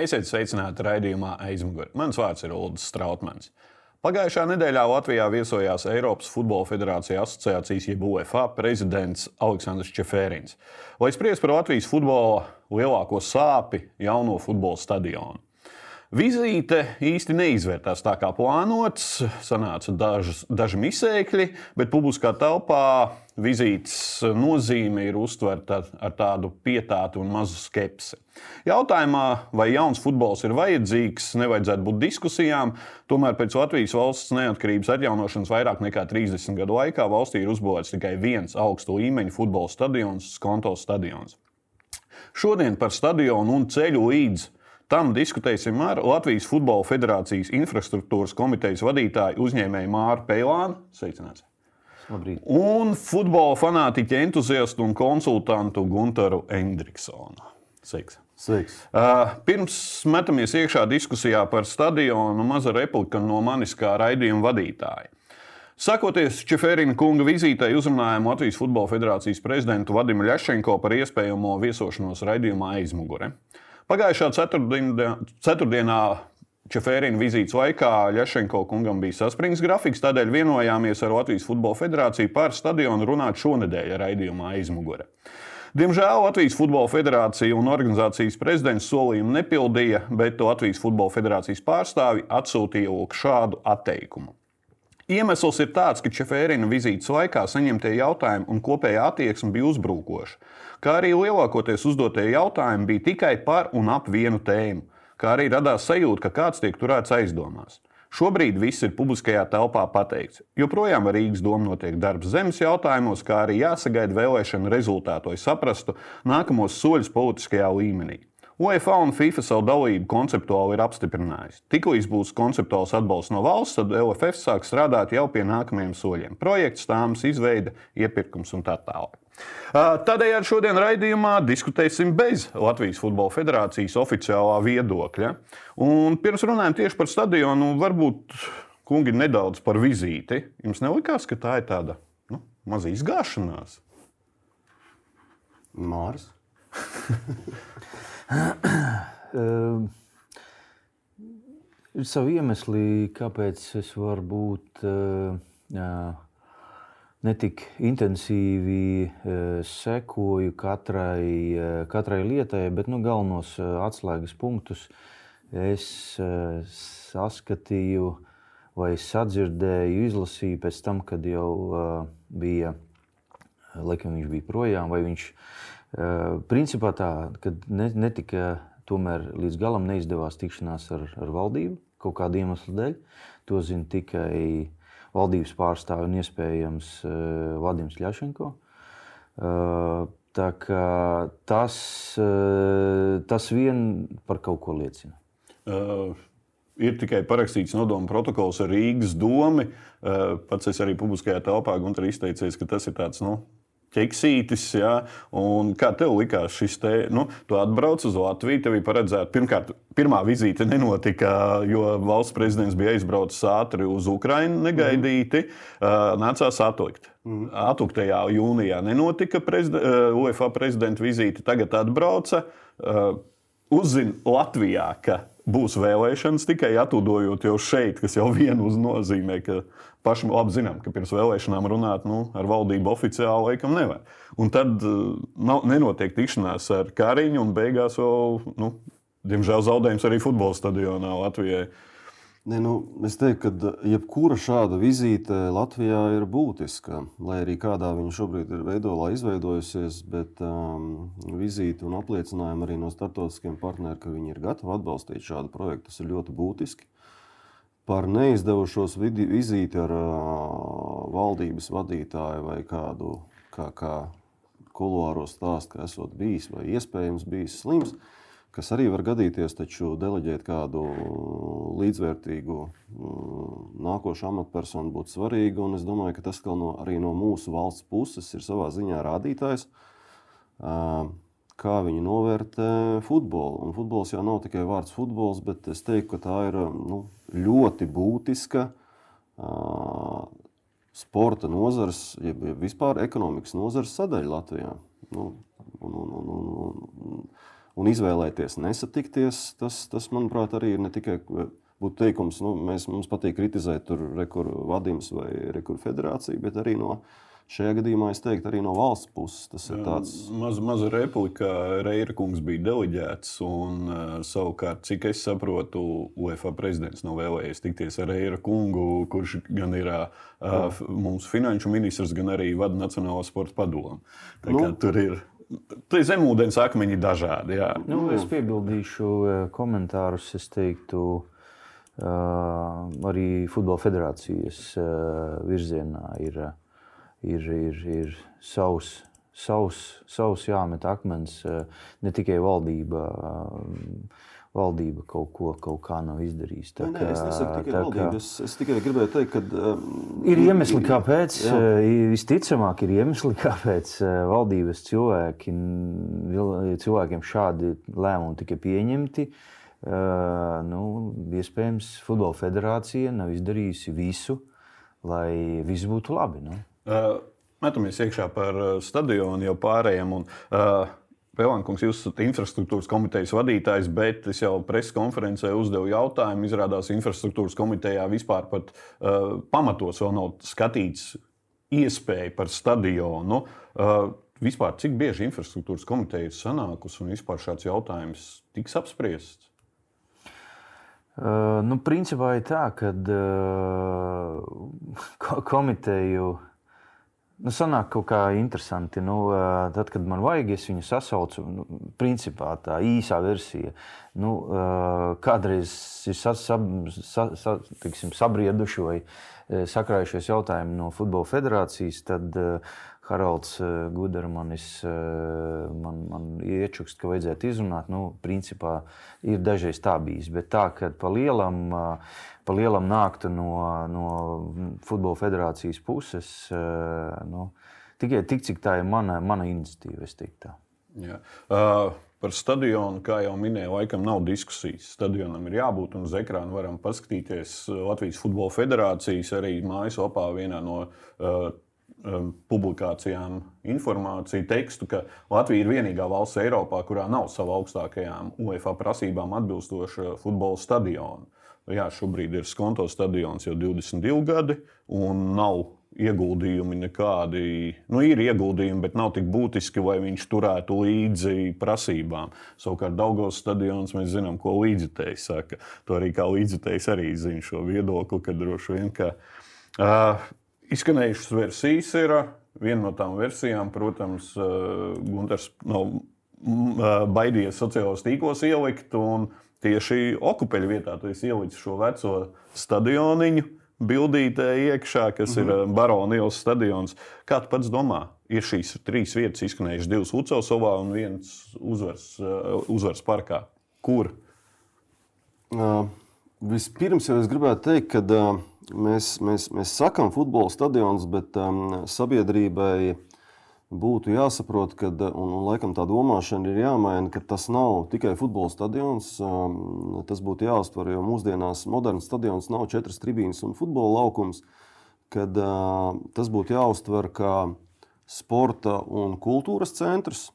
Esiet sveicināti raidījumā aizmugurē. Mans vārds ir Ulrichs Strautmans. Pagājušā nedēļā Latvijā viesojās Eiropas Futbola Federācijas asociācijas, jeb UEFA prezidents Aleksandrs Čefērins, lai spriestu par Latvijas futbola lielāko sāpi jauno futbola stadionu. Vizīte īsti neizvērtās tā kā plānots. Sanāca dažas, daži misēkļi, bet publiskā telpā vizītes nozīme ir uztverta ar tādu pietātu un mazu skepsi. Jautājumā, vai jauns futbols ir vajadzīgs, nevajadzētu būt diskusijām. Tomēr pēc Latvijas valsts neatkarības atjaunošanas vairāk nekā 30 gadu laikā valstī ir uzbūvēts tikai viens augstu līmeņa futbola stadions, Skonto stadions. Šodien par stadionu un ceļu līdz Tam diskutēsim ar Latvijas Futbola Federācijas infrastruktūras komitejas vadītāju uzņēmēju Māru Peilānu. Sveicināts! Labrīt. Un futbola fanātiķu entuziastu un konsultantu Gunteru Endriksonu. Sveiks! Sveiks. Uh, pirms metamies iekšā diskusijā par stadionu, maza replika no manis kā raidījuma vadītāja. Sakoties Čeferina kunga vizītei, uzrunājām Latvijas Futbola Federācijas prezidentu Vadimu Ļašenko par iespējamo viesošanos raidījumā aizmugure. Pagājušā ceturtdienā, ceturtdienā Čefērina vizītes laikā Ļašenko kungam bija saspringts grafiks, tādēļ vienojāmies ar Latvijas Futbola Federāciju par stadionu runāt šonadēļ raidījumā aizmugure. Diemžēl Latvijas Futbola Federācija un organizācijas prezidents solījumu nepildīja, bet Latvijas Futbola Federācijas pārstāvi atsūtīja šādu atteikumu. Iemesls ir tāds, ka Čefērina vizītes laikā saņemtie jautājumi un kopējā attieksme bija uzbrukoša kā arī lielākoties uzdotie jautājumi bija tikai par un ap vienu tēmu, kā arī radās sajūta, ka kāds tiek turēts aizdomās. Šobrīd viss ir publiskajā telpā pateikts. Joprojām Rīgas domu notiek darbs zemes jautājumos, kā arī jāsagaida vēlēšana rezultātu, lai saprastu nākamos soļus politiskajā līmenī. UEFA un FIFA savu dalību konceptuāli ir apstiprinājusi. Tiklīdz būs konceptuāls atbalsts no valsts, tad LFF sāk strādāt jau pie nākamajiem soļiem - projekts, stāmas izveide, iepirkums un tā tālāk. Tādējādi šodien raidījumā diskutēsim bez Latvijas Futbola Federācijas oficiālā viedokļa. Un pirms runājam tieši par stadionu, varbūt kungi nedaudz par vizīti. Jums nelikās, ka tā ir tāda nu, maza izgāšanās? Mārs. ir savi iemesli, kāpēc es varu būt. Uh, netik intensīvi e, sekoju katrai, e, katrai lietai, bet nu, galvenos atslēgas punktus es saskatīju vai sadzirdēju, izlasīju pēc tam, kad jau bija, laikam viņš bija projām, vai viņš principā tā, kad netika tomēr līdz galam neizdevās tikšanās ar, ar valdību kaut kādu iemeslu dēļ. To zina tikai valdības pārstāvi un iespējams uh, Vadims Ļašenko. Uh, tā kā tas, uh, tas vien par kaut ko liecina. Uh. Ir tikai parakstīts nodomu protokols ar Rīgas domu. Pats es arī publiskajā telpā izteicies, ka tas ir tāds nu, ķeksītis. Ja? Un kā tev likās šis te, nu, tu atbrauc uz Latviju, tev bija paredzēta, pirmkārt, pirmā vizīte nenotika, jo valsts prezidents bija aizbraucis ātri uz Ukrajinu, negaidīti, mm. nācās atlikt. Mm. Atliktajā jūnijā nenotika prezide, UEFA prezidenta vizīte, tagad atbrauca. Uzzina Latvijā, ka būs vēlēšanas tikai atūdojot jau šeit, kas jau vienu uznozīmē, ka paši labi zinām, ka pirms vēlēšanām runāt nu, ar valdību oficiāli laikam nevar. Un tad uh, nav, nenotiek tikšanās ar Kariņu un beigās vēl, nu, diemžēl, zaudējums arī futbola stadionā Latvijai. Ne, nu, es teiktu, ka jebkura šāda vizīte Latvijā ir būtiska. Lai arī kādā viņa šobrīd ir veidolā izveidojusies, bet um, vizīte un apliecinājumi arī no starptautiskiem partneriem, ka viņi ir gatavi atbalstīt šādu projektu, tas ir ļoti būtiski. Par neizdevušos vizīti ar uh, valdības vadītāju vai kādu, kā, kā kuluāros stāstu, ka esot bijis vai iespējams bijis slims. Uh, kas arī var gadīties, taču deleģēt kādu līdzvērtīgu nākošu amatpersonu būtu svarīgi. Es domāju, ka tas no, arī no mūsu valsts puses ir savā ziņā rādītājs, kā viņi novērtē futbolu. Un futbols jau nav tikai vārds futbols, bet es teiktu, ka tā ir nu, ļoti būtiska sporta nozars, jeb ja vispār ekonomikas nozars sadaļa Latvijā. Nu, un, un, un, un, un izvēlēties nesatikties, tas, tas manuprāt, arī ir ne tikai būtu teikums, nu, mēs, mums patīk kritizēt rekursu vadības vai rekursu federāciju, bet arī no šajā gadījumā es teiktu, arī no valsts puses. Tas ir tāds maza, maza replika. Reira kungs bija deleģēts, un uh, savukārt, cik es saprotu, UEFA prezidents nav vēlējies tikties ar Reira kungu, kurš gan ir uh, mūsu finanšu ministrs, gan arī vada Nacionālo sporta padomu. Nu, tur ir. Tur zemūdens akmeņi dažādi. Jā. Nu, es piebildīšu komentārus. Es teiktu, arī Futbola federācijas virzienā ir ir, ir, ir savs, savs, savs jāmet akmens. Eh, ne tikai valdība, eh, valdība kaut ko kaut nav izdarījusi. Tā, nē, nē, es nesaku tikai valdību. Es, es tikai gribēju teikt, ka. Um, ir iemesli, kāpēc. Jā. Visticamāk, ir iemesli, kāpēc valdības cilvēki, cilvēkiem šādi lēmumi tika pieņemti. Uh, nu, iespējams, Futbola federācija nav izdarījusi visu, lai viss būtu labi. Nu. Uh, metamies iekšā par uh, stadionu jau pārējiem. Un, uh, Pēlānkungs, jūs esat infrastruktūras komitejas vadītājs, bet es jau preses konferencē uzdevu jautājumu. Izrādās, infrastruktūras komitejā vispār pat uh, pamatos vēl nav skatīts iespēja par stadionu. Uh, vispār, cik bieži infrastruktūras komiteja ir sanākusi un vispār šāds jautājums tiks apspriests? Uh, nu, principā ir tā, ka uh, komiteju Nu, sanāk kaut kā interesanti. Nu, tad, kad man vajag, es viņu sasaucu. Nu, principā tā īsā versija. Nu, kādreiz ir sas, sab, sa, sa, tiksim, sabrieduši vai sakrājušies jautājumi no Futbola federācijas, tad Haralds Gudermanis man, man iečukst, ka vajadzētu izrunāt. Nu, principā ir dažreiz tā bijis, bet tā, ka pa lielam pa lielam nāktu no, no Futbola federācijas puses. Eh, nu, tikai tik, cik tā ir mana, mana iniciatīva. Jā. Uh, par stadionu, kā jau minēju, laikam nav diskusijas. Stadionam ir jābūt, un uz ekrāna varam paskatīties Latvijas Futbola Federācijas arī mājaslapā vienā no uh, publikācijām informāciju, tekstu, ka Latvija ir vienīgā valsts Eiropā, kurā nav savu augstākajām UEFA prasībām atbilstoša futbola stadiona. Jā, šobrīd ir Skonto stadions jau 22 gadi, un nav ieguldījumi nekādi. Nu, ir ieguldījumi, bet nav tik būtiski, lai viņš turētu līdzi prasībām. Savukārt, Daugos stadions mēs zinām, ko līdzitējs saka. To arī kā līdzitējs arī zina šo viedokli, ka droši vien, ka uh, izskanējušas versijas ir. Viena no tām versijām, protams, uh, Gunārs nav uh, baidījies sociālajos tīklos ielikt. Un, tieši okupeļu vietā. Tu esi ielicis šo veco stadioniņu, bildītē iekšā, kas mm -hmm. ir mhm. Barona ielas stadions. Kā tu pats domā? Ir šīs trīs vietas izskanējušas, divas Ucelsovā un viens uzvars, uh, uzvars parkā. Kur? Uh, vispirms jau es gribētu teikt, ka uh, mēs, mēs, mēs sakām futbola stadions, bet um, sabiedrībai būtu jāsaprot, ka, un, un laikam tā domāšana ir jāmaina, ka tas nav tikai futbola stadions. Um, tas būtu jāuztver, jo mūsdienās moderns stadions nav četras tribīnes un futbola laukums. Kad, uh, tas būtu jāuztver kā sporta un kultūras centrs.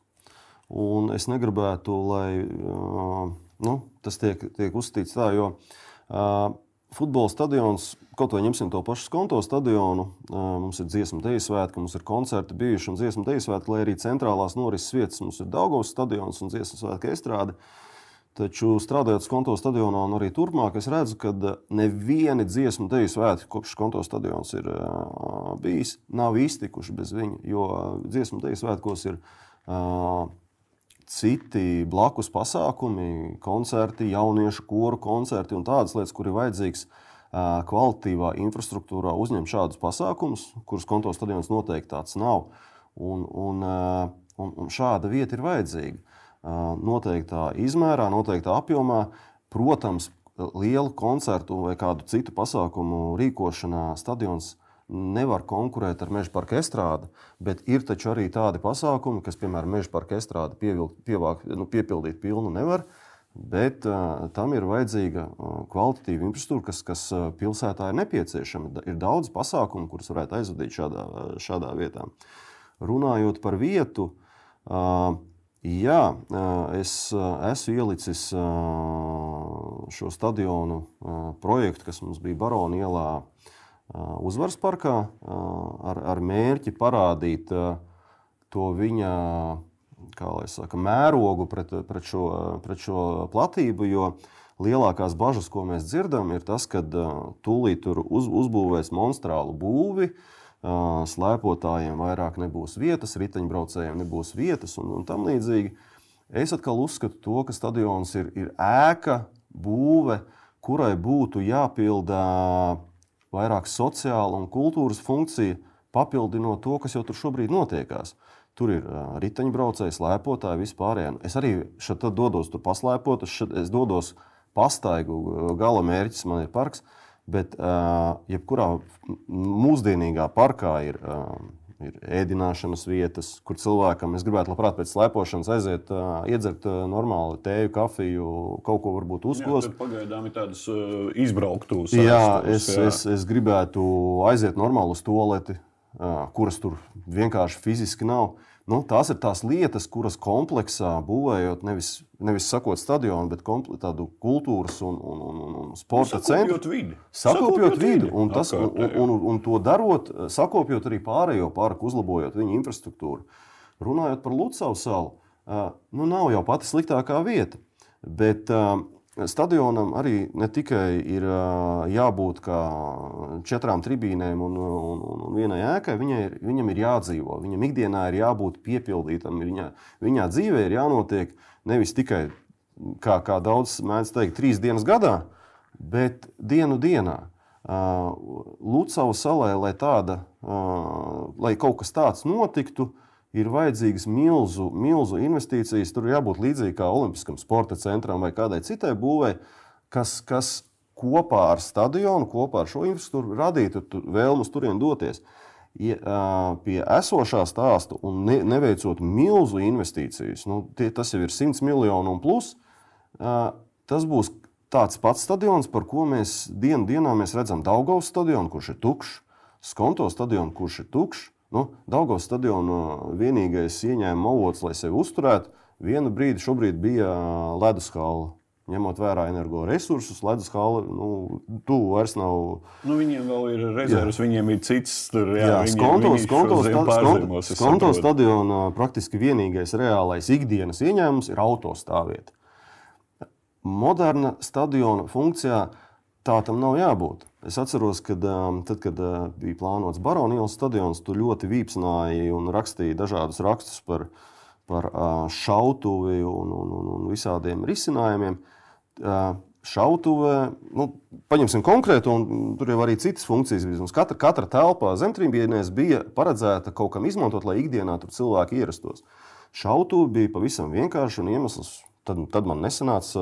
Un es negribētu, lai uh, nu, tas tiek, tiek uzskatīts tā, jo uh, futbola stadions Kaut vai ņemsim to pašu skonto stadionu, mums ir dziesmu teijas svētki, mums ir koncerti bijuši un dziesmu teijas svētki, lai arī centrālās norises vietas mums ir Daugavas stadions un dziesmu svētki estrāde. Taču strādājot skonto stadionā un arī turpmāk, es redzu, ka nevieni dziesmu teijas svētki, kopš skonto stadions ir bijis, nav iztikuši bez viņa, jo dziesmu teijas svētkos ir citi blakus pasākumi, koncerti, jauniešu koru koncerti un tādas lietas, kur ir vajadzīgs kvalitīvā infrastruktūrā uzņem šādus pasākumus, kurus konto stadions noteikti tāds nav. Un, un, un, un šāda vieta ir vajadzīga. Noteiktā izmērā, noteiktā apjomā. Protams, lielu koncertu vai kādu citu pasākumu rīkošanā stadions nevar konkurēt ar meža parka estrādi, bet ir taču arī tādi pasākumi, kas, piemēram, meža parka estrādi pievilkt, pievāk, nu, piepildīt pilnu nevar. Uh, Bet uh, tam ir vajadzīga uh, kvalitatīva infrastruktūra, kas, kas uh, pilsētā ir nepieciešama. Ir daudz pasākumu, kurus varētu aizvadīt šādā, šādā vietā. Runājot par vietu, uh, Jā, es esmu ielicis šo stadionu projektu, kas mums bija Barona ielā uzvaras parkā, ar, ar mērķi parādīt to viņa saka, mērogu pret, pret, šo, pret šo platību. Jo lielākās bažas, ko mēs dzirdam, ir tas, ka tūlīt tur uz, uzbūvēs monstrālu būvi. Slēpotājiem vairāk nebūs vietas, riteņbraucējiem nebūs vietas un, un tam līdzīgi. Es atkal uzskatu to, ka stadions ir, ir ēka, būve, kurai būtu jāpilda vairāk sociāla un kultūras funkcija, papildinot to, kas jau tur šobrīd notiekās. Tur ir uh, riteņbraucēji, slēpotāji, vispārējie. Nu, es arī šeit dodos tur paslēpot, es, šat, es dodos pastaigu, gala mērķis man ir parks. Bet, uh, jebkurā mūsdienīgā parkā ir uh, ir ēdināšanas vietas, kur cilvēkam es gribētu labprāt pēc slēpošanas aiziet, uh, iedzert uh, normālu tēju, kafiju, kaut ko varbūt uzkost. Pagaidām ir tādas uh, izbrauktuves. Jā, es, jā. Es, es gribētu aiziet normālu uz toleti, uh, kuras tur vienkārši fiziski nav. Nu, tās ir tās lietas, kuras kompleksā būvējot, nevis, nevis sakot stadionu, bet tādu kultūras un, un, un, un sporta nu, centru. Vidi. Sakopjot vidi. Un, tas, un, un, un, un to darot, sakopjot arī pārējo parku, uzlabojot viņa infrastruktūru. Runājot par Lucavas salu, nu, nav jau pati sliktākā vieta. Bet uh, Stadionam arī ne tikai ir jābūt kā četrām tribīnēm un, un, un, un vienai ēkai, viņai ir, viņam ir jādzīvo. Viņam ikdienā ir jābūt piepildītam. Viņa, viņā dzīvē ir jānotiek nevis tikai, kā, kā daudz mēdz teikt, trīs dienas gadā, bet dienu dienā. Lucavas salē, lai, tāda, lai kaut kas tāds notiktu, ir vajadzīgas milzu, milzu investīcijas. Tur jābūt līdzīgi kā Olimpiskam sporta centram vai kādai citai būvei, kas, kas kopā ar stadionu, kopā ar šo infrastruktūru radītu vēlmu uz turieni doties. Ja, pie esošā stāsta un ne, neveicot milzu investīcijas, nu, tie, tas jau ir 100 miljoni un plus, tas būs tāds pats stadions, par ko mēs dienu dienā mēs redzam Daugavas stadionu, kurš ir tukšs, Skonto stadionu, kurš ir tukšs, Nu, Daugos stadiona vienīgais ieņēmuma avots, lai sevi uzturētu, vienu brīdi šobrīd bija ledus hala. Ņemot vērā energoresursus, ledus hala nu, tuvu vairs nav. Nu, viņiem vēl ir rezerves, jā. viņiem ir cits. Tur, jā, jā skonto, stadiona praktiski vienīgais reālais ikdienas ieņēmums ir autostāvvieta. Moderna stadiona funkcijā tā tam nav jābūt. Es atceros, ka um, tad, kad uh, bija plānots Baronijas stadions, tu ļoti vīpsnāji un rakstīji dažādus rakstus par, par uh, šautuvi un, un, un, un visādiem risinājumiem. Uh, šautuve, nu, paņemsim konkrētu, un tur jau arī citas funkcijas bija. Katra, katra telpā zemtrīnbienēs bija paredzēta kaut kam izmantot, lai ikdienā tur cilvēki ierastos. Šautuve bija pavisam vienkārši un iemesls. Tad, tad man nesanāca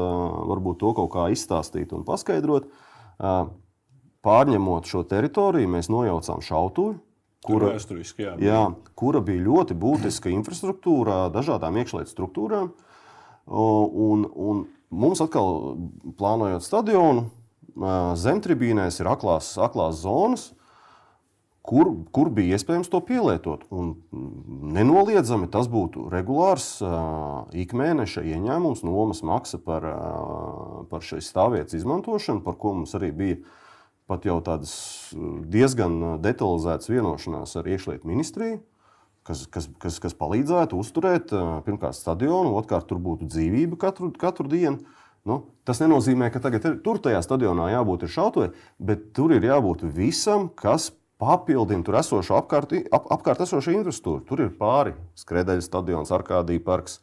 varbūt to kaut kā izstāstīt un paskaidrot. Pārņemot šo teritoriju, mēs nojaucām šautuvi, kura, jā, jā, kura bija ļoti būtiska infrastruktūrā, dažādām iekšlietu struktūrām. Un, un mums atkal, plānojot stadionu, zemtribīnēs ir aklās, aklās zonas, kur, kur bija iespējams to pielietot. Un nenoliedzami tas būtu regulārs ikmēneša ieņēmums, nomas maksa par, par šīs stāvvietas izmantošanu, par ko mums arī bija pat jau tādas uh, diezgan uh, detalizētas vienošanās ar iekšlietu ministriju, kas, kas, kas, kas palīdzētu uzturēt uh, pirmkārt stadionu, otrkārt tur būtu dzīvība katru, katru dienu. Nu, tas nenozīmē, ka tagad ir, tur tajā stadionā jābūt šautavai, bet tur ir jābūt visam, kas papildina tur esošo apkārt, ap, apkārt esošo infrastruktūru. Tur ir pāri skrejdeļa stadions, Arkādija parks,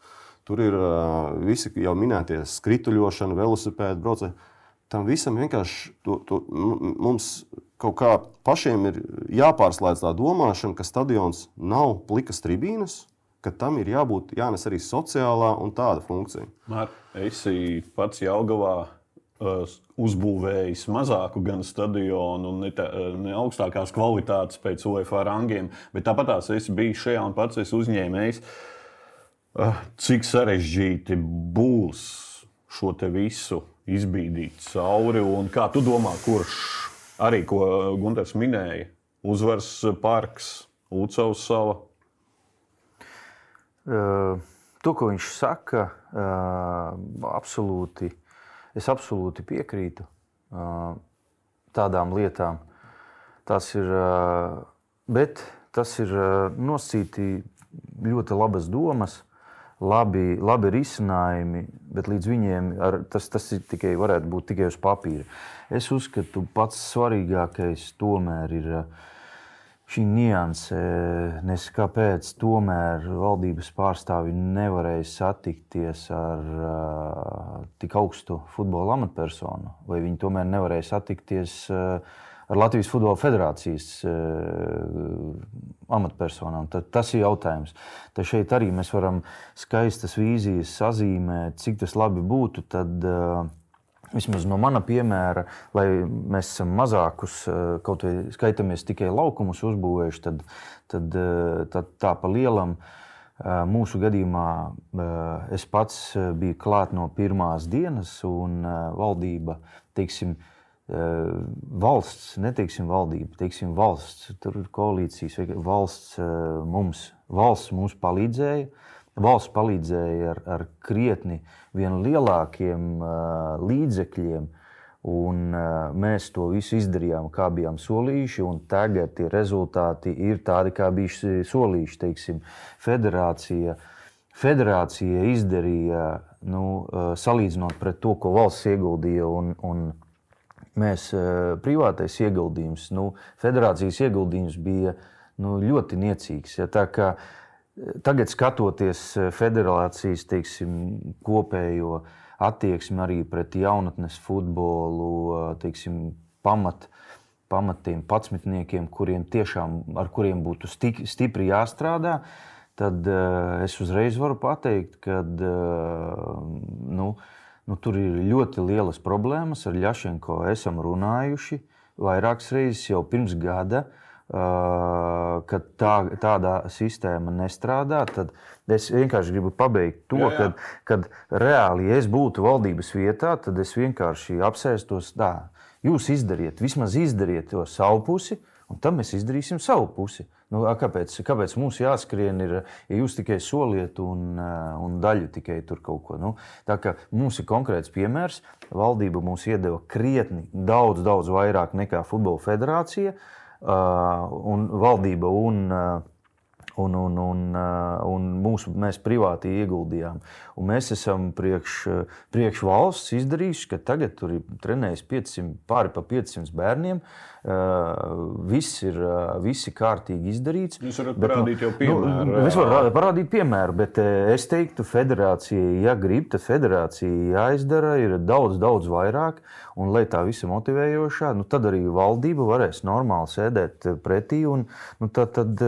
tur ir uh, visi jau minētie skrituļošana, velosipēdi, braucēji tam visam vienkārši to, to, mums kaut kā pašiem ir jāpārslēdz tā domāšana, ka stadions nav plikas tribīnas, ka tam ir jābūt jānes arī sociālā un tāda funkcija. Mār, esi pats Jaungavā uh, uzbūvējis mazāku gan stadionu, ne, tā, ne augstākās kvalitātes pēc UEFA rangiem, bet tāpat tās esi bijis šajā un pats esi uzņēmējis. Uh, cik sarežģīti būs šo visu izbīdīt cauri. Un kā tu domā, kurš arī, ko Gunārs minēja, uzvars parks, Lucavas sala? Uh, to, ko viņš saka, absolūti, es absolūti piekrītu tādām lietām. Tas ir, bet tas ir nosīti ļoti labas domas, labi, labi risinājumi, bet līdz viņiem ar, tas, tas tikai varētu būt tikai uz papīra. Es uzskatu, pats svarīgākais tomēr ir šī nianse, nes kāpēc tomēr valdības pārstāvi nevarēja satikties ar uh, tik augstu futbola amatpersonu, vai viņi tomēr nevarēja satikties uh, ar Latvijas Futbola Federācijas uh, amatpersonām. Tad, tas ir jautājums. Tad šeit arī mēs varam skaistas vīzijas sazīmēt, cik tas labi būtu. Tad, uh, Vismaz no mana piemēra, lai mēs esam mazākus, eh, kaut vai skaitāmies tikai laukumus uzbūvējuši, tad, tad, eh, tad tā pa lielam eh, mūsu gadījumā es pats biju klāt no pirmās dienas, un valdība, teiksim, valsts, neteiksim valdība, teiksim valsts, tur ir koalīcijas, valsts mums, valsts mums palīdzēja valsts palīdzēja ar, ar krietni lielākiem uh, līdzekļiem. Un, mēs to visu izdarījām, kā bijām solījuši, tagad tie rezultāti ir tādi, kā bija solījuši. Teiksim, federācija, federācija izdarīja, nu, salīdzinot pret to, ko valsts ieguldīja, un, un mēs privātais ieguldījums, nu, federācijas ieguldījums bija nu, ļoti niecīgs. Ja, tā kā Tagad skatoties eh, federācijas teiksim, kopējo attieksmi arī pret jaunatnes futbolu, eh, teiksim, pamat, pamatiem patsmitniekiem, kuriem tiešām, ar kuriem būtu stipri jāstrādā, tad uh, es uzreiz varu pateikt, ka nu, nu, tur ir ļoti lielas problēmas. Ar Ļašenko esam runājuši vairākas reizes jau pirms gada. Ka tā, tādā sistēma nestrādā, tad es vienkārši gribu pabeigt to, jā, jā. Kad, kad reāli, ja es būtu valdības vietā, tad es vienkārši apsēstos tā. Jūs izdariet, vismaz izdariet to savu pusi, un tad mēs izdarīsim savu pusi. Nu, kāpēc, kāpēc mums jāskrien, ir, ja jūs tikai soliet un, un daļu tikai tur kaut ko? Nu, tā kā mums ir konkrēts piemērs, valdība mums iedeva krietni daudz, daudz vairāk nekā Futbola federācija. Uh, un valdība un, un, un, un, un mūsu, mēs privāti ieguldījām. Un mēs esam priekš, priekš valsts izdarījuši, ka tagad tur ir trenējis 500, pāri pa 500 bērniem. Viss ir, viss ir kārtīgi izdarīts. Jūs varat bet, parādīt jau nu, piemēru. Nu, es varu parādīt piemēru, bet es teiktu, federācijai, ja grib, tad federācijai jāizdara ir daudz, daudz vairāk. Un, lai tā visa motivējošā, nu, tad arī valdība varēs normāli sēdēt pretī. Un, nu, tad, tad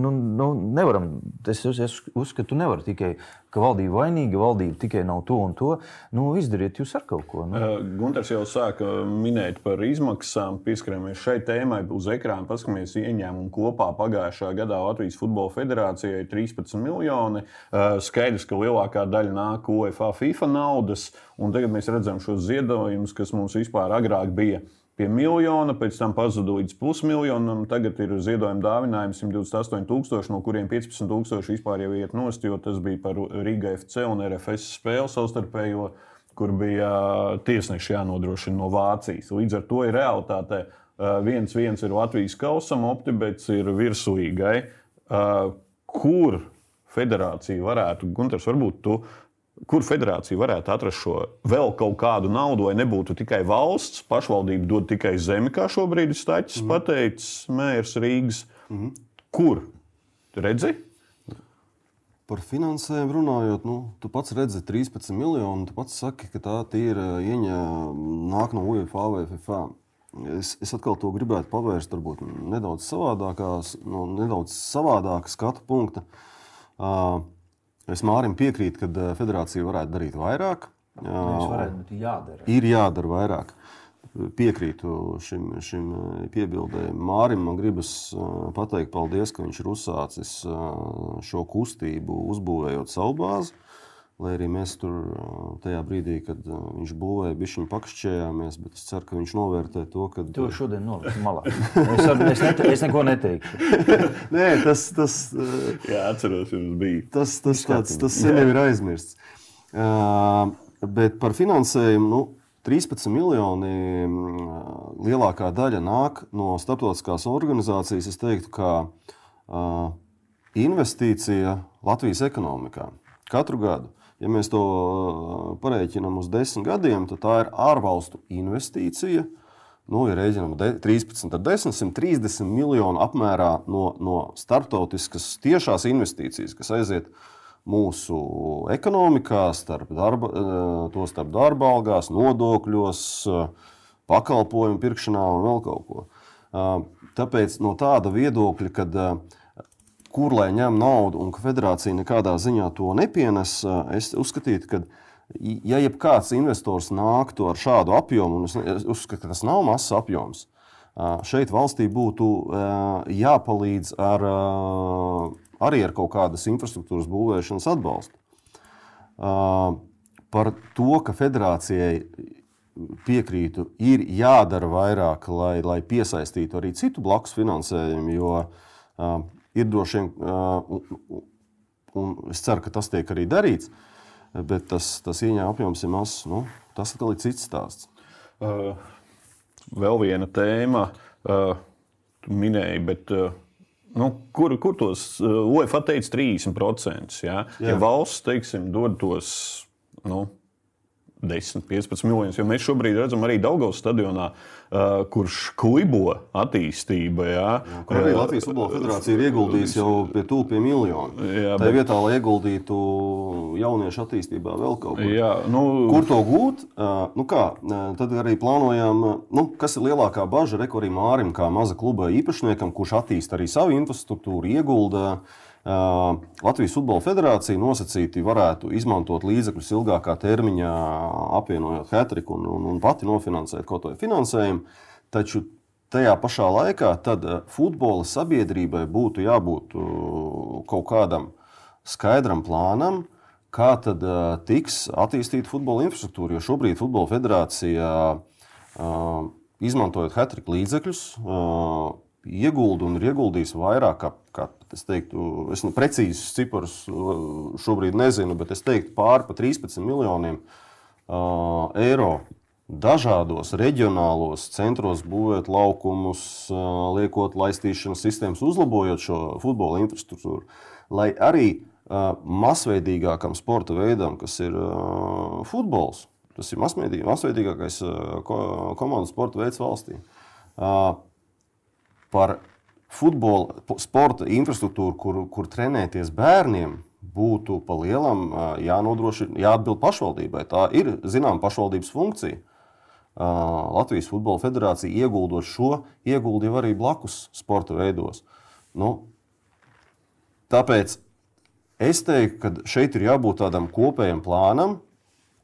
nu, nu, nevaram, es, es uzskatu, nevar tikai ka valdība vainīga, valdība tikai nav to un to. Nu, izdariet jūs ar kaut ko. Nu. Uh, Gunārs jau sāka minēt par izmaksām. Pieskaramies šai tēmai uz ekrāna. Paskatāmies ieņēmumu kopā pagājušā gadā Latvijas Futbola Federācijai 13 miljoni. Uh, skaidrs, ka lielākā daļa nāk UEFA FIFA naudas. Un tagad mēs redzam šos ziedojumus, kas mums vispār agrāk bija pie miljona, pēc tam pazuda līdz pusmiljonam. Tagad ir ziedojuma dāvinājums 128,000, no kuriem 15,000 vispār jau iet nost, jo tas bija par Riga FC un RFS spēli savstarpējo, kur bija tiesneši jānodrošina no Vācijas. Līdz ar to ir realitāte. Viens, viens ir Latvijas kausam, optibets ir virsūīgai. Kur federācija varētu, Gunārs, varbūt tu kur federācija varētu atrast šo vēl kaut kādu naudu, lai nebūtu tikai valsts, pašvaldība dod tikai zemi, kā šobrīd ir Staķis mm. pateicis, mērs Rīgas. Mm. Kur? Redzi? Par finansēm runājot, nu, tu pats redzi 13 miljonu. Tu pats saki, ka tā ir ieņēmuma nāk no UEFA vai FIFA. Es, es atkal to gribētu pavērst varbūt nedaudz savādākās, no nedaudz savādāka skatu punkta. Uh, Es Mārim piekrītu, ka eh, federācija varētu darīt vairāk. Varētu, jādara. Ir jādara vairāk. Piekrītu šim, šim eh, piebildēm. Mārim man gribas eh, pateikt paldies, ka viņš ir uzsācis šo kustību, uzbūvējot savu bāzi. Lai arī mēs tur tajā brīdī, kad viņš būvēja, bija viņa pakšķējāmies, bet es ceru, ka viņš novērtē to, ka. Tu šodien noliksi malā. Es, ar, es, nete, es neko neteikšu. Nē, tas, tas, Jā, atceros, jums bija. Tas, tas, tāds, tas sen jau ir aizmirsts. Uh, bet par finansējumu. Nu, 13 miljoni lielākā daļa nāk no starptautiskās organizācijas. Es teiktu, ka uh, investīcija Latvijas ekonomikā katru gadu Ja mēs to pareiķinām uz desmit gadiem, tad tā ir ārvalstu investīcija. Nu, ja rēķinām 13 ar 10, 130 miljonu apmērā no, no starptautiskas tiešās investīcijas, kas aiziet mūsu ekonomikā, starp darba, to starp darba algās, nodokļos, pakalpojumu pirkšanā un vēl kaut ko. Tāpēc no tāda viedokļa, kad kur lai ņem naudu un ka federācija nekādā ziņā to nepienes, es uzskatītu, ka, ja jebkāds investors nāktu ar šādu apjomu, un es uzskatu, ka tas nav mazs apjoms, šeit valstī būtu jāpalīdz ar, arī ar kaut kādas infrastruktūras būvēšanas atbalstu. Par to, ka federācijai piekrītu, ir jādara vairāk, lai, lai piesaistītu arī citu blakus finansējumu, jo ir droši vien, un, un es ceru, ka tas tiek arī darīts, bet tas, tas ieņēmuma apjoms ir mazs. Nu, tas atkal ir cits stāsts. Uh, vēl viena tēma, uh, tu minēji, bet. Uh, Nu, kur, kur tos uh, UEFA teica 30%? Ja, ja valsts teiksim, dod tos nu, 10, 15 miljonus. Jo mēs šobrīd redzam arī Daugavas stadionā, uh, kurš klibo attīstība. Jā, jā, kur arī Latvijas Futbola Federācija ir ieguldījusi jau pie tūlīt pie miljonu. Jā, Tā bet... vietā, lai ieguldītu jauniešu attīstībā vēl kaut ko. Jā, nu... Kur to gūt? Uh, nu kā, tad arī plānojam, nu, kas ir lielākā bažas Rekordim Mārim, kā maza kluba īpašniekam, kurš attīsta arī savu infrastruktūru, ieguldījumu. Latvijas Futbola Federācija nosacīti varētu izmantot līdzekļus ilgākā termiņā, apvienojot Hetriku un, un, un pati nofinansēt kaut ko finansējumu. Taču tajā pašā laikā futbola sabiedrībai būtu jābūt kaut kādam skaidram plānam, kā tad tiks attīstīta futbola infrastruktūra. Jo šobrīd Futbola Federācija, izmantojot Hetriku līdzekļus, iegulda un ir ieguldījis vairāk kā, kā es teiktu, es nu precīzus ciparus uh, šobrīd nezinu, bet es teiktu pāri pa 13 miljoniem uh, eiro dažādos reģionālos centros būvēt laukumus, uh, liekot laistīšanas sistēmas, uzlabojot šo futbola infrastruktūru. Lai arī uh, masveidīgākam sporta veidam, kas ir uh, futbols, tas ir masveidīgākais uh, ko, komandu sporta veids valstī. Par futbola, sporta infrastruktūru, kur, kur trenēties bērniem, būtu pa lielam jānodrošina, jāatbild pašvaldībai. Tā ir zināma pašvaldības funkcija. Latvijas Futbola Federācija ieguldot šo, ieguldīja arī blakus sporta veidos. Nu, tāpēc es teiktu, ka šeit ir jābūt tādam kopējam plānam,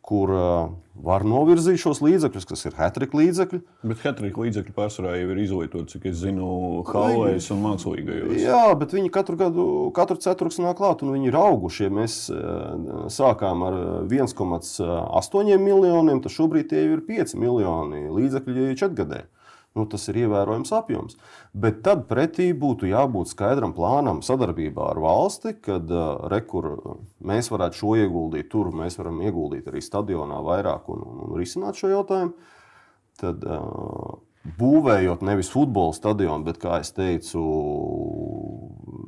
kur uh, var novirzīt šos līdzekļus, kas ir hetrika līdzekļi. Bet hetrika līdzekļi pārsvarā jau ir izlietoti, cik es zinu, halēs un mākslīgajos. Jā, bet viņi katru gadu, katru ceturksni nāk klāt, un viņi ir auguši. Ja mēs uh, sākām ar 1,8 miljoniem, tad šobrīd tie ir 5 miljoni līdzekļu četrgadē nu, tas ir ievērojams apjoms. Bet tad pretī būtu jābūt skaidram plānam sadarbībā ar valsti, kad uh, rekur, mēs varētu šo ieguldīt, tur mēs varam ieguldīt arī stadionā vairāk un, un, un risināt šo jautājumu. Tad, uh, būvējot nevis futbola stadionu, bet, kā jau teicu,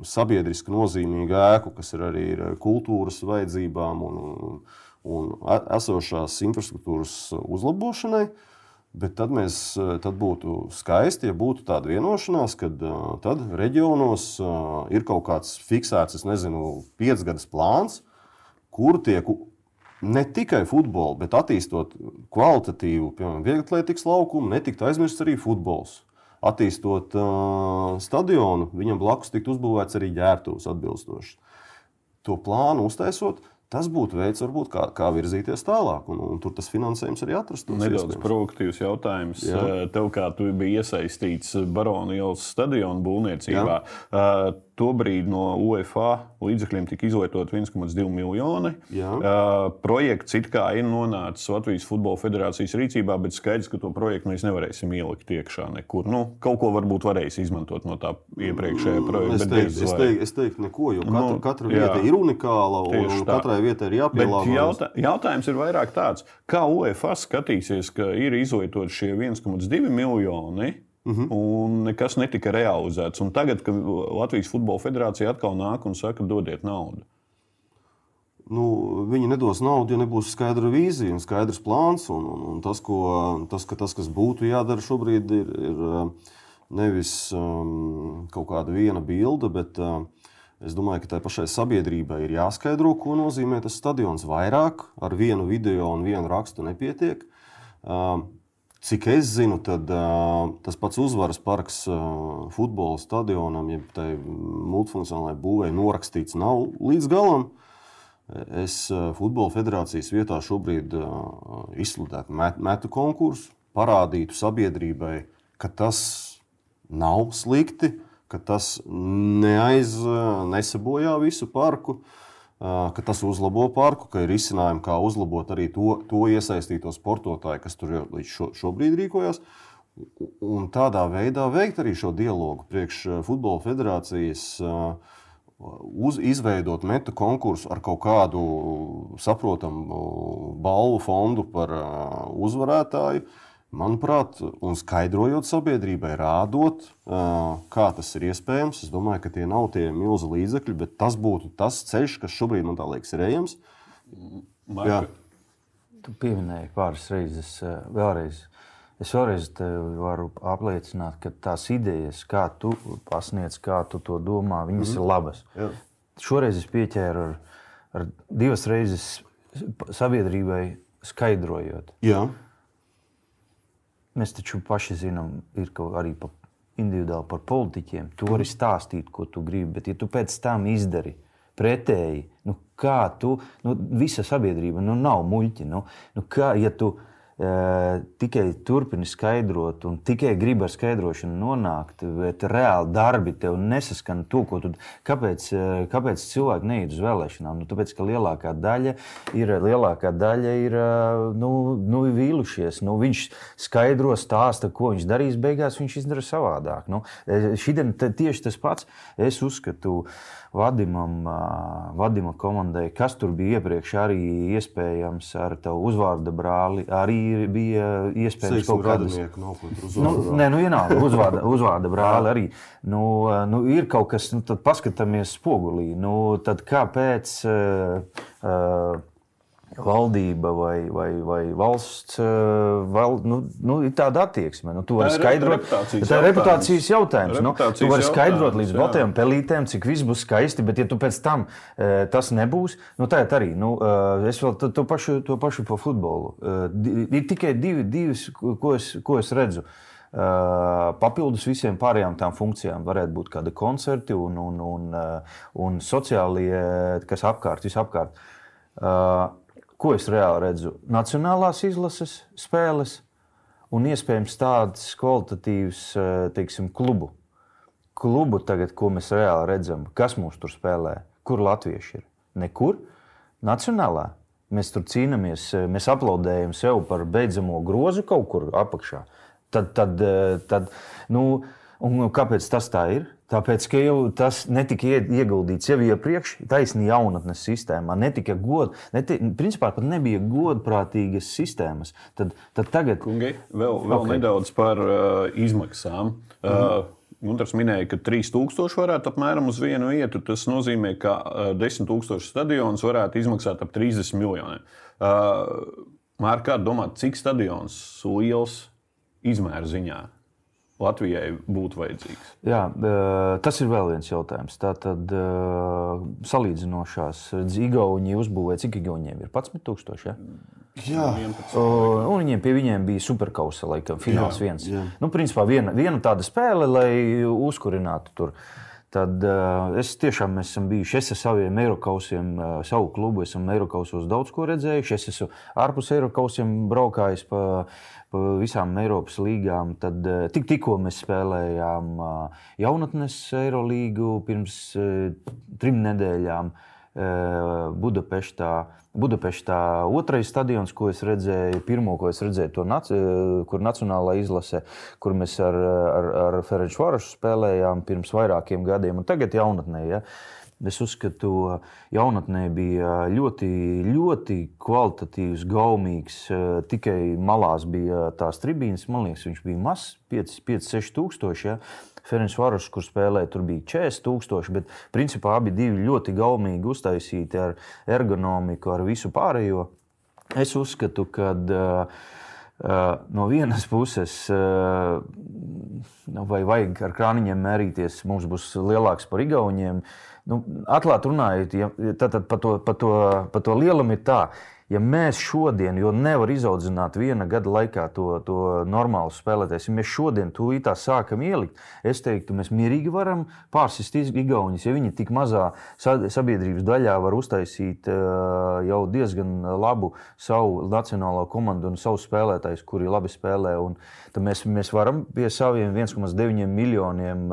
sabiedriski nozīmīgu ēku, kas ir arī kultūras vajadzībām un, un, un esošās infrastruktūras uzlabošanai. Uh, Bet tad, mēs, eh, tad būtu skaisti, ja būtu tāda vienošanās, ka uh, tad reģionos uh, ir kaut kāds fiksēts, es nezinu, piecgadus plāns, kur tiek ne tikai futbolu, bet attīstot kvalitatīvu, piemēram, vieglatlētikas laukumu, netikt aizmirsts arī futbols. Attīstot uh, stadionu, viņam blakus tiktu uzbūvēts arī ģērbtuves atbilstoši. To plānu uztaisot, Tas būtu veids, varbūt, kā, kā virzīties tālāk, un, un tur tas finansējums arī atrastos. Nedaudz provokatīvs jautājums. Jā. Tev, kā tu biji iesaistīts Barona ielas stadiona būvniecībā, Jā. Tobrīd no UEFA līdzekļiem tika izlietot 1,2 miljoni. Jā. Uh, projekts it kā ir nonācis Latvijas Futbola Federācijas rīcībā, bet skaidrs, ka to projektu mēs nevarēsim ielikt iekšā nekur. Nu, kaut ko varbūt varēs izmantot no tā iepriekšējā projekta. Es teiktu, es teiktu, es teiktu neko, jo katra, Nu, katra jā. vieta ir unikāla un, un katrai vietai ir Bet jāpielāgojas. jautā, jautājums ir vairāk tāds, kā UEFA skatīsies, ka ir izlietoti šie 1,2 miljoni. -huh. Un nekas netika realizēts. Un tagad, kad Latvijas Futbola Federācija atkal nāk un saka, dodiet naudu. Nu, viņi nedos naudu, ja nebūs skaidra vīzija un skaidrs plāns. Un, un, un tas, ko, tas, ka tas, kas būtu jādara šobrīd, ir, ir uh, nevis um, kaut kāda viena bilde, bet uh, es domāju, ka tai pašai sabiedrībai ir jāskaidro, ko nozīmē tas stadions vairāk. Ar vienu video un vienu rakstu nepietiek. Uh, Cik es zinu, tad uh, tas pats uzvaras parks uh, futbola stadionam, jeb tai multifunkcionālajai būvēi norakstīts nav līdz galam. Es uh, Futbola federācijas vietā šobrīd uh, izsludētu met, metu konkursu, parādītu sabiedrībai, ka tas nav slikti, ka tas neaiz, uh, nesabojā visu parku, uh, ka tas uzlabo parku, ka ir izcinājumi, kā uzlabot arī to, to iesaistīto sportotāju, kas tur līdz šo, šobrīd rīkojas. Un tādā veidā veikt arī šo dialogu priekš uh, Futbola federācijas. Uh, uz, izveidot metu konkursu ar kaut kādu saprotamu balvu fondu par uh, uzvarētāju. Manuprāt, un skaidrojot sabiedrībai, rādot, kā tas ir iespējams, es domāju, ka tie nav tie milzi līdzekļi, bet tas būtu tas ceļš, kas šobrīd man liekas ir ejams. Marka, Tu pieminēji pāris reizes, vēlreiz. Es vēlreiz varu apliecināt, ka tās idejas, kā tu pasniedz, kā tu to domā, viņas mm -hmm. ir labas. Jā. Šoreiz es pieķēru ar, ar divas reizes sabiedrībai skaidrojot. Jā, Mēs taču paši zinām, ir arī pa, individuāli par politiķiem. Tu vari stāstīt, ko tu gribi, bet ja tu pēc tam izdari pretēji, nu kā tu, nu, visa sabiedrība nu, nav muļķi. Nu, nu kā, ja tu tikai turpini skaidrot un tikai gribi ar skaidrošanu nonākt, bet reāli darbi tev nesaskan to, ko tu. Kāpēc, uh, kāpēc cilvēki neiet uz vēlēšanām? Nu, tāpēc, ka lielākā daļa ir, lielākā daļa ir uh, nu, nu, vīlušies. Nu, viņš skaidro, stāsta, ko viņš darīs, beigās viņš izdara savādāk. Nu, šodien tieši tas pats. Es uzskatu, Vadimam, Vadima komandai, kas tur bija iepriekš, arī iespējams ar tavu uzvārdu brāli, arī bija iespējams Teiksim, kaut kādas. tur Nu, nē, nu, vienalga, uzvārda, uzvārda brāli arī. Nu, nu, ir kaut kas, nu, tad paskatāmies spogulī. Nu, tad kāpēc uh, uh, valdība vai, vai, vai valsts uh, val, nu, nu, ir tāda attieksme? Nu, tu vari ir skaidrot, reputācijas tā ir jautājums. reputācijas jautājums. Nu, Reputācijas tu vari skaidrot līdz jā. baltajām pelītēm, cik viss būs skaisti, bet ja tu pēc tam uh, tas nebūs, nu, tā arī. Nu, uh, es vēl to, to, pašu, to pašu par futbolu. Ir tikai divi, divas, ko es, ko es redzu. Papildus visiem pārējām tām funkcijām varētu būt kādi koncerti un, un, un, un sociālie, kas apkārt, visapkārt. Uh, ko es reāli redzu? Nacionālās izlases spēles un iespējams tādas kvalitatīvas, uh, teiksim, klubu. Klubu tagad, ko mēs reāli redzam, kas mūs tur spēlē, kur latvieši ir. Nekur. Nacionālā. Mēs tur cīnāmies, eh, mēs aplaudējam sev par beidzamo grozu kaut kur apakšā. Tad, tad, eh, tad nu, un kāpēc tas tā ir? Tāpēc, ka jau tas netika ie- ieguldīts jau iepriekš, taisnība jaunatnes sistēmā. Netika god, neti, principā pat nebija godprātīgas sistēmas. Tad, tad tagad, Kungi, vēl, vēl Ok. okay. nedaudz par uh, izmaksām. Uh, Mhm. Gunārs minēja, ka 3000 varētu apmēram uz vienu vietu. Tas nozīmē, ka uh, 10 000 stadions varētu izmaksāt ap 30 miljoniem. Uh, Mārķis, kā domā, cik stadions liels izmēra ziņā Latvijai būtu vajadzīgs? Jā, tas ir vēl viens jautājums. Tātad salīdzinošās Igauni uzbūvēja, cik Igauniem ir 11,000. Ja? Jā, 11. O, Un viņiem pie viņiem bija superkausa, laikam, fināls Jā, viens. jā. Nu, principā viena, viena tāda spēle, lai uzkurinātu tur. Tad uh, es tiešām esmu bijis, es ar saviem Eiropausiem, uh, savu klubu esmu Eiropausos daudz ko redzējis. Es esmu ārpus Eiropausiem braukājis pa, pa visām Eiropas līgām. Tad uh, tik, tikko mēs spēlējām uh, jaunatnes Eirolīgu pirms uh, trim nedēļām. Uh, Budapeštā. Budapeštā otrais stadions, ko es redzēju, pirmo, ko es redzēju, to nac, kur Nacionālā izlase, kur mēs ar, ar, ar Ferenču Varašu spēlējām pirms vairākiem gadiem, un tagad jaunatnē. Ja. Es uzskatu, ka jaunatnē bija ļoti, ļoti kvalitatīvs, gaumīgs. Tikai malās bija tās tribīnes. Man liekas, viņš bija mazs, 5-6 tūkstoši. Ja. Ferenc Varošs, kur spēlēja, tur bija 40,000, bet principā abi bija ļoti gaumīgi uztaisīti ar ergonomiku, ar visu pārējo. Es uzskatu, ka uh, no vienas puses, uh, vai vajag ar krāniņiem mērīties, mums būs lielāks par Igauniem. Nu, Atklāti runājot, ja, tad, tad par to, pa to, pa to lielumu ir tā, ka ja mēs šodien, jo nevar izaudzināt viena gada laikā to, to normālu spēlētāju, ja mēs šodien tūlīt sākam ielikt, es teiktu, mēs mierīgi varam pārsist Igaunijas. Ja viņi tik mazā sabiedrības daļā var uztaisīt jau diezgan labu savu nacionālo komandu un savu spēlētājus, kuri labi spēlē, un tad mēs, mēs varam pie saviem 1,9 miljoniem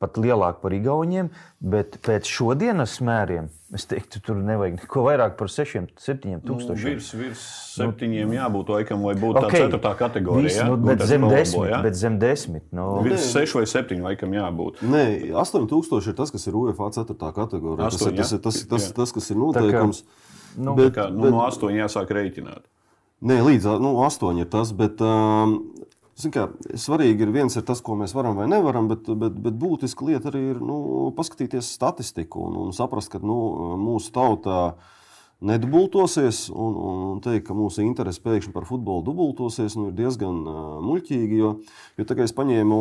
pat lielāk par Igauniem, bet pēc šodienas mēriem es teiktu, tur nevajag neko vairāk par 6, 7 tūkstošiem. Nu, virs, virs 7 nu, jābūt laikam, lai būtu okay. tā 4. kategorija. Viss, ja? nu, bet, zem 10, ja? bet zem 10. Nu. Virs 6 vai 7 laikam jābūt. Nē, 8000 ir tas, kas ir UEFA 4. kategorija. 8, tas, ir, tas, ir, tas, tas, tas, kas ir noteikums. Nu, bet, kā, nu, bet, no 8 jāsāk rēķināt. Nē, līdz nu, 8 ir tas, bet um, Kā, svarīgi ir viens ir tas, ko mēs varam vai nevaram, bet, bet, bet būtiska lieta arī ir nu, paskatīties statistiku un, un saprast, ka nu, mūsu tautā nedubultosies un, un teikt, ka mūsu interese pēkšņi par futbolu dubultosies, nu, ir diezgan uh, muļķīgi. Jo, jo tagad es paņēmu,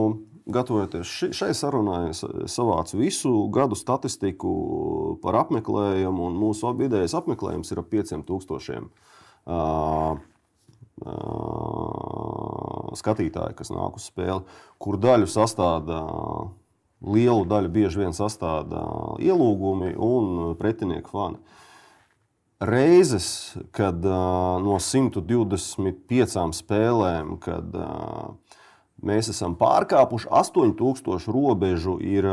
gatavojoties ši, šai sarunai, savācu visu gadu statistiku par apmeklējumu, un mūsu vidējais apmeklējums ir ap 5000. Uh, skatītāji, kas nāk uz spēli, kur daļu sastāvda, lielu daļu bieži vien sastāvda ielūgumi un pretinieku fani. Reizes, kad no 125 spēlēm, kad mēs esam pārkāpuši 8000 robežu, ir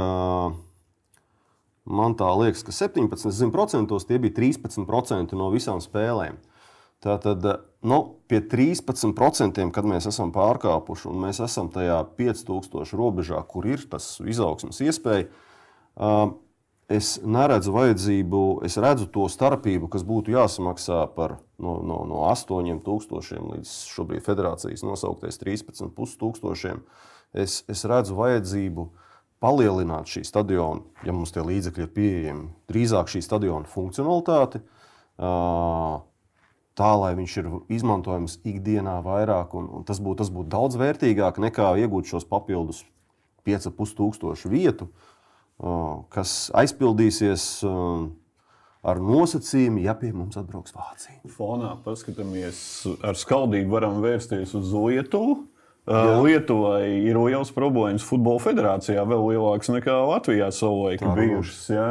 man tā liekas, ka 17% tie bija 13% no visām spēlēm. Tātad nu, pie 13%, kad mēs esam pārkāpuši un mēs esam tajā 5000 robežā, kur ir tas izaugsmas iespēja, es neredzu vajadzību, es redzu to starpību, kas būtu jāsamaksā par no, no, no 8000 līdz šobrīd federācijas nosauktais 13,500. Es, es redzu vajadzību palielināt šī stadiona, ja mums tie līdzekļi ir pieejami, drīzāk šī stadiona funkcionalitāti. Uh, tā, lai viņš ir izmantojams ikdienā vairāk. Un, un tas būtu būt daudz vērtīgāk nekā iegūt šos papildus 5,5 tūkstošu vietu, kas aizpildīsies ar nosacījumu, ja pie mums atbrauks Vācija. Fonā paskatāmies, ar skaudību varam vērsties uz Lietuvu. Jā. Lietuvai ir liels problēmas futbola federācijā, vēl lielāks nekā Latvijā savulaik bijušas. Ja?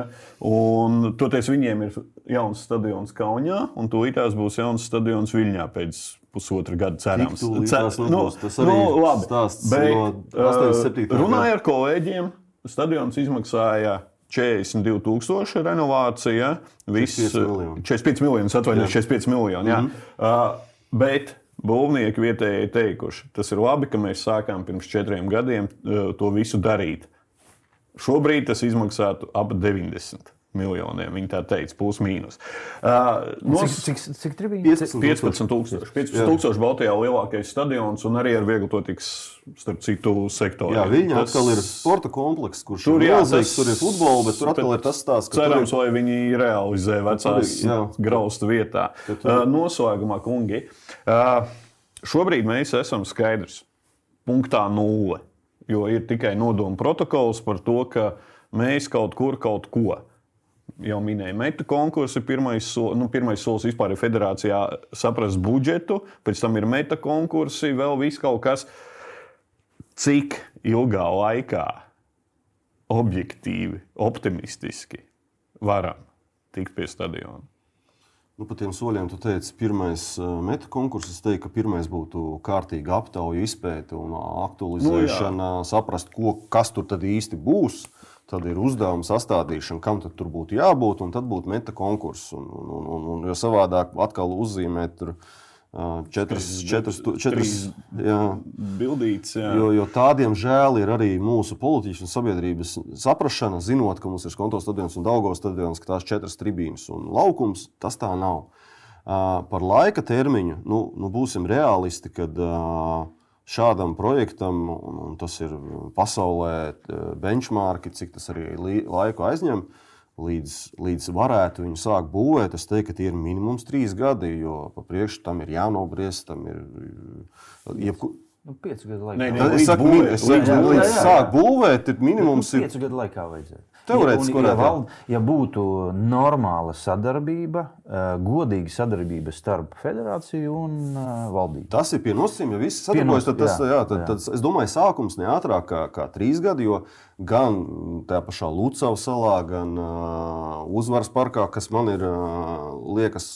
Un toties viņiem ir jauns stadions Kaunijā, un tūlītās būs jauns stadions Viļņā pēc pusotra gada cerams. Tas nu, tas arī nu, labi. Stāsts Bet, no 87. Runāju ar kolēģiem, stadions izmaksāja 42,000 renovācija. Viss 45 miljonus, atvainojos, 45 miljoni. Jā. Mm -hmm. uh, bet Būvnieki vietējie teikuši, tas ir labi, ka mēs sākām pirms četriem gadiem uh, to visu darīt. Šobrīd tas izmaksātu ap 90 miljoniem. Viņi tā teica, plus mīnus. Uh, nos... Cik, cik, cik tur bija? 15 tūkstoši. 15 tūkstoši Baltijā lielākais stadions un arī ar vieglu to tiks, starp citu, sektoru. Jā, viņa tas... atkal ir sporta komplekss, kurš tur ir milzīgs, tas... tur ir futbols, bet tur atkal ir tas stāsts, ka. Cerams, tur... lai viņi realizē vecās graustu vietā. Tur... Uh, noslēgumā, kungi, uh, šobrīd mēs esam skaidrs. Punktā nulle. Jo ir tikai nodoma protokols par to, ka mēs kaut kur kaut ko jau minēju, meta konkursi. Pirmais, so, nu, pirmais solis vispār ir federācijā saprast budžetu, pēc tam ir meta konkursi, vēl viss kaut kas. Cik ilgā laikā objektīvi, optimistiski varam tikt pie stadiona? Nu, par tiem soļiem tu teici, pirmais uh, metu konkurss. Es teiktu, ka pirmais būtu kārtīga aptauja, izpēta un aktualizēšana, nu, jā. saprast, ko, kas tur īsti būs. Tad ir uzdevuma sastādīšana, kam tur būtu jābūt, un tad būtu meta konkurss. Un, un, un, un, jo savādāk atkal uzzīmēt tur četras, četras, četras bildītas. Jo, jo tādiem žēl ir arī mūsu politiķu un sabiedrības saprāšana, zinot, ka mums ir konto stadions un Daugos stadions, ka tās četras tribīnes un laukums, tas tā nav. Par laika termiņu nu, nu būsim realisti, kad šādam projektam, un, un tas ir pasaulē benchmarki, cik tas arī laiku aizņem, līdz, līdz varētu viņu sākt būvēt, es teiktu, ka tie ir minimums trīs gadi, jo pa priekšu tam ir jānobriest, tam ir jebku... Nu, piecu gadu laikā. Nē, nē, es saku, būvēt, es saku, līdz jā. sāk būvēt, ir minimums. Nu, piecu gadu laikā vajadzētu. Teorētiski, ja, ja, ja būtu normāla sadarbība, godīga sadarbība starp federāciju un valdību. Tas ir pie nosacījuma, ja visi sadarbojas. Tad, tas, jā, jā, tad, jā. tad, es domāju, sākums ne ātrāk kā, kā trīs gadi, jo gan tajā pašā Lucavas salā, gan uh, Uzvaras parkā, kas man ir, uh, liekas,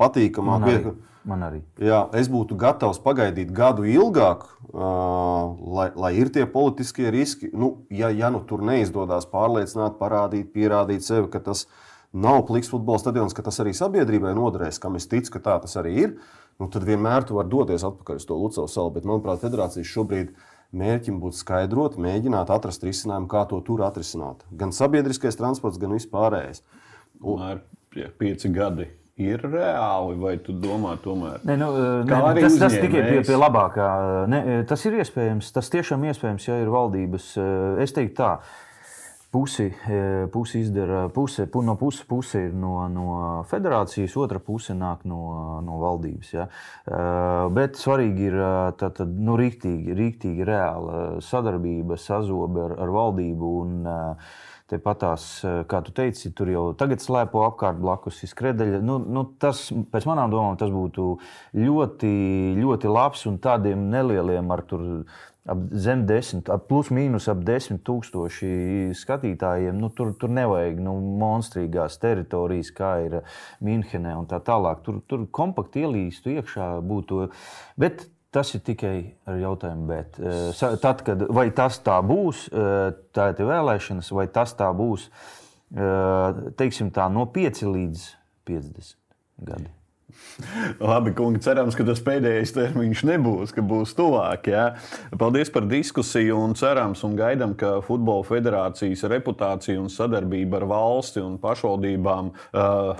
patīkamāk. Man arī. Jā, es būtu gatavs pagaidīt gadu ilgāk, uh, lai, lai ir tie politiskie riski. Nu, ja, ja nu tur neizdodas pārliecināt, parādīt, pierādīt sevi, ka tas nav pliks futbola stadions, ka tas arī sabiedrībai noderēs, kam es ticu, ka tā tas arī ir, nu, tad vienmēr tu vari doties atpakaļ uz to Lucavas salu. Bet, manuprāt, federācijas šobrīd mērķim būtu skaidrot, mēģināt atrast risinājumu, kā to tur atrisināt. Gan sabiedriskais transports, gan vispārējais. Un... Pieci gadi ir reāli, vai tu domā, tomēr? Ne, nu, ne, tas, tas tikai pie, pie labākā. Ne, tas ir iespējams, tas tiešām iespējams, ja ir valdības. Es teiktu tā. Pusi, pusi izdara, puse, no puses puse ir no, no federācijas, otra puse nāk no, no valdības. Ja. Bet svarīgi ir tā, tā, nu, rīktīgi, rīktīgi reāla sadarbība, sazobe ar, ar valdību. Un, uh, Tepatās, eh, kā tu teici, tur jau tagad slēpo apkārt blakus skredeļa. Nu, nu, tas, pēc manām domām, tas būtu ļoti, ļoti labs un tādiem nelieliem ar tur ap zem desmit, ap plus mīnus ap desmit tūkstoši skatītājiem. Nu, tur, tur nevajag nu, monstrīgās teritorijas, kā ir Minhenē un tā tālāk. Tur, tur kompakti ielīstu iekšā būtu. Bet Tas ir tikai ar jautājumu, bet eh, tad, kad vai tas tā būs, eh, tā ir vēlēšanas, vai tas tā būs, eh, teiksim tā, no 5 līdz 50 gadi. Labi, kungi, cerams, ka tas pēdējais termiņš nebūs, ka būs tuvāk. Ja? Paldies par diskusiju un cerams un gaidām, ka Futbola federācijas reputācija un sadarbība ar valsti un pašvaldībām uh,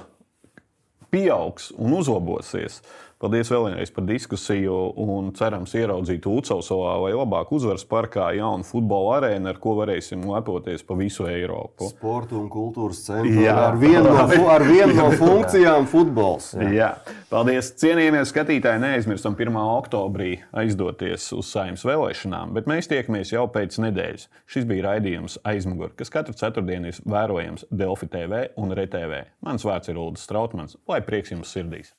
pieaugs un uzlabosies. Paldies vēlreiz par diskusiju un cerams ieraudzīt Ucelsovā vai labāk uzvaras parkā jaunu futbola arēnu, ar ko varēsim lepoties pa visu Eiropu. Sporta un kultūras centrā ar vienu no, ar vienu no funkcijām futbols. Jā. Jā. Paldies, cienījamie skatītāji. Neaizmirstam 1. oktobrī aizdoties uz saimnes vēlēšanām, bet mēs tiekamies jau pēc nedēļas. Šis bija raidījums aizmugurē, kas katru ceturtdienu ir vērojams Delfi TV un RTV. Mans vārds ir Ulrichs Strautmans. Lai prieks jums sirdīs!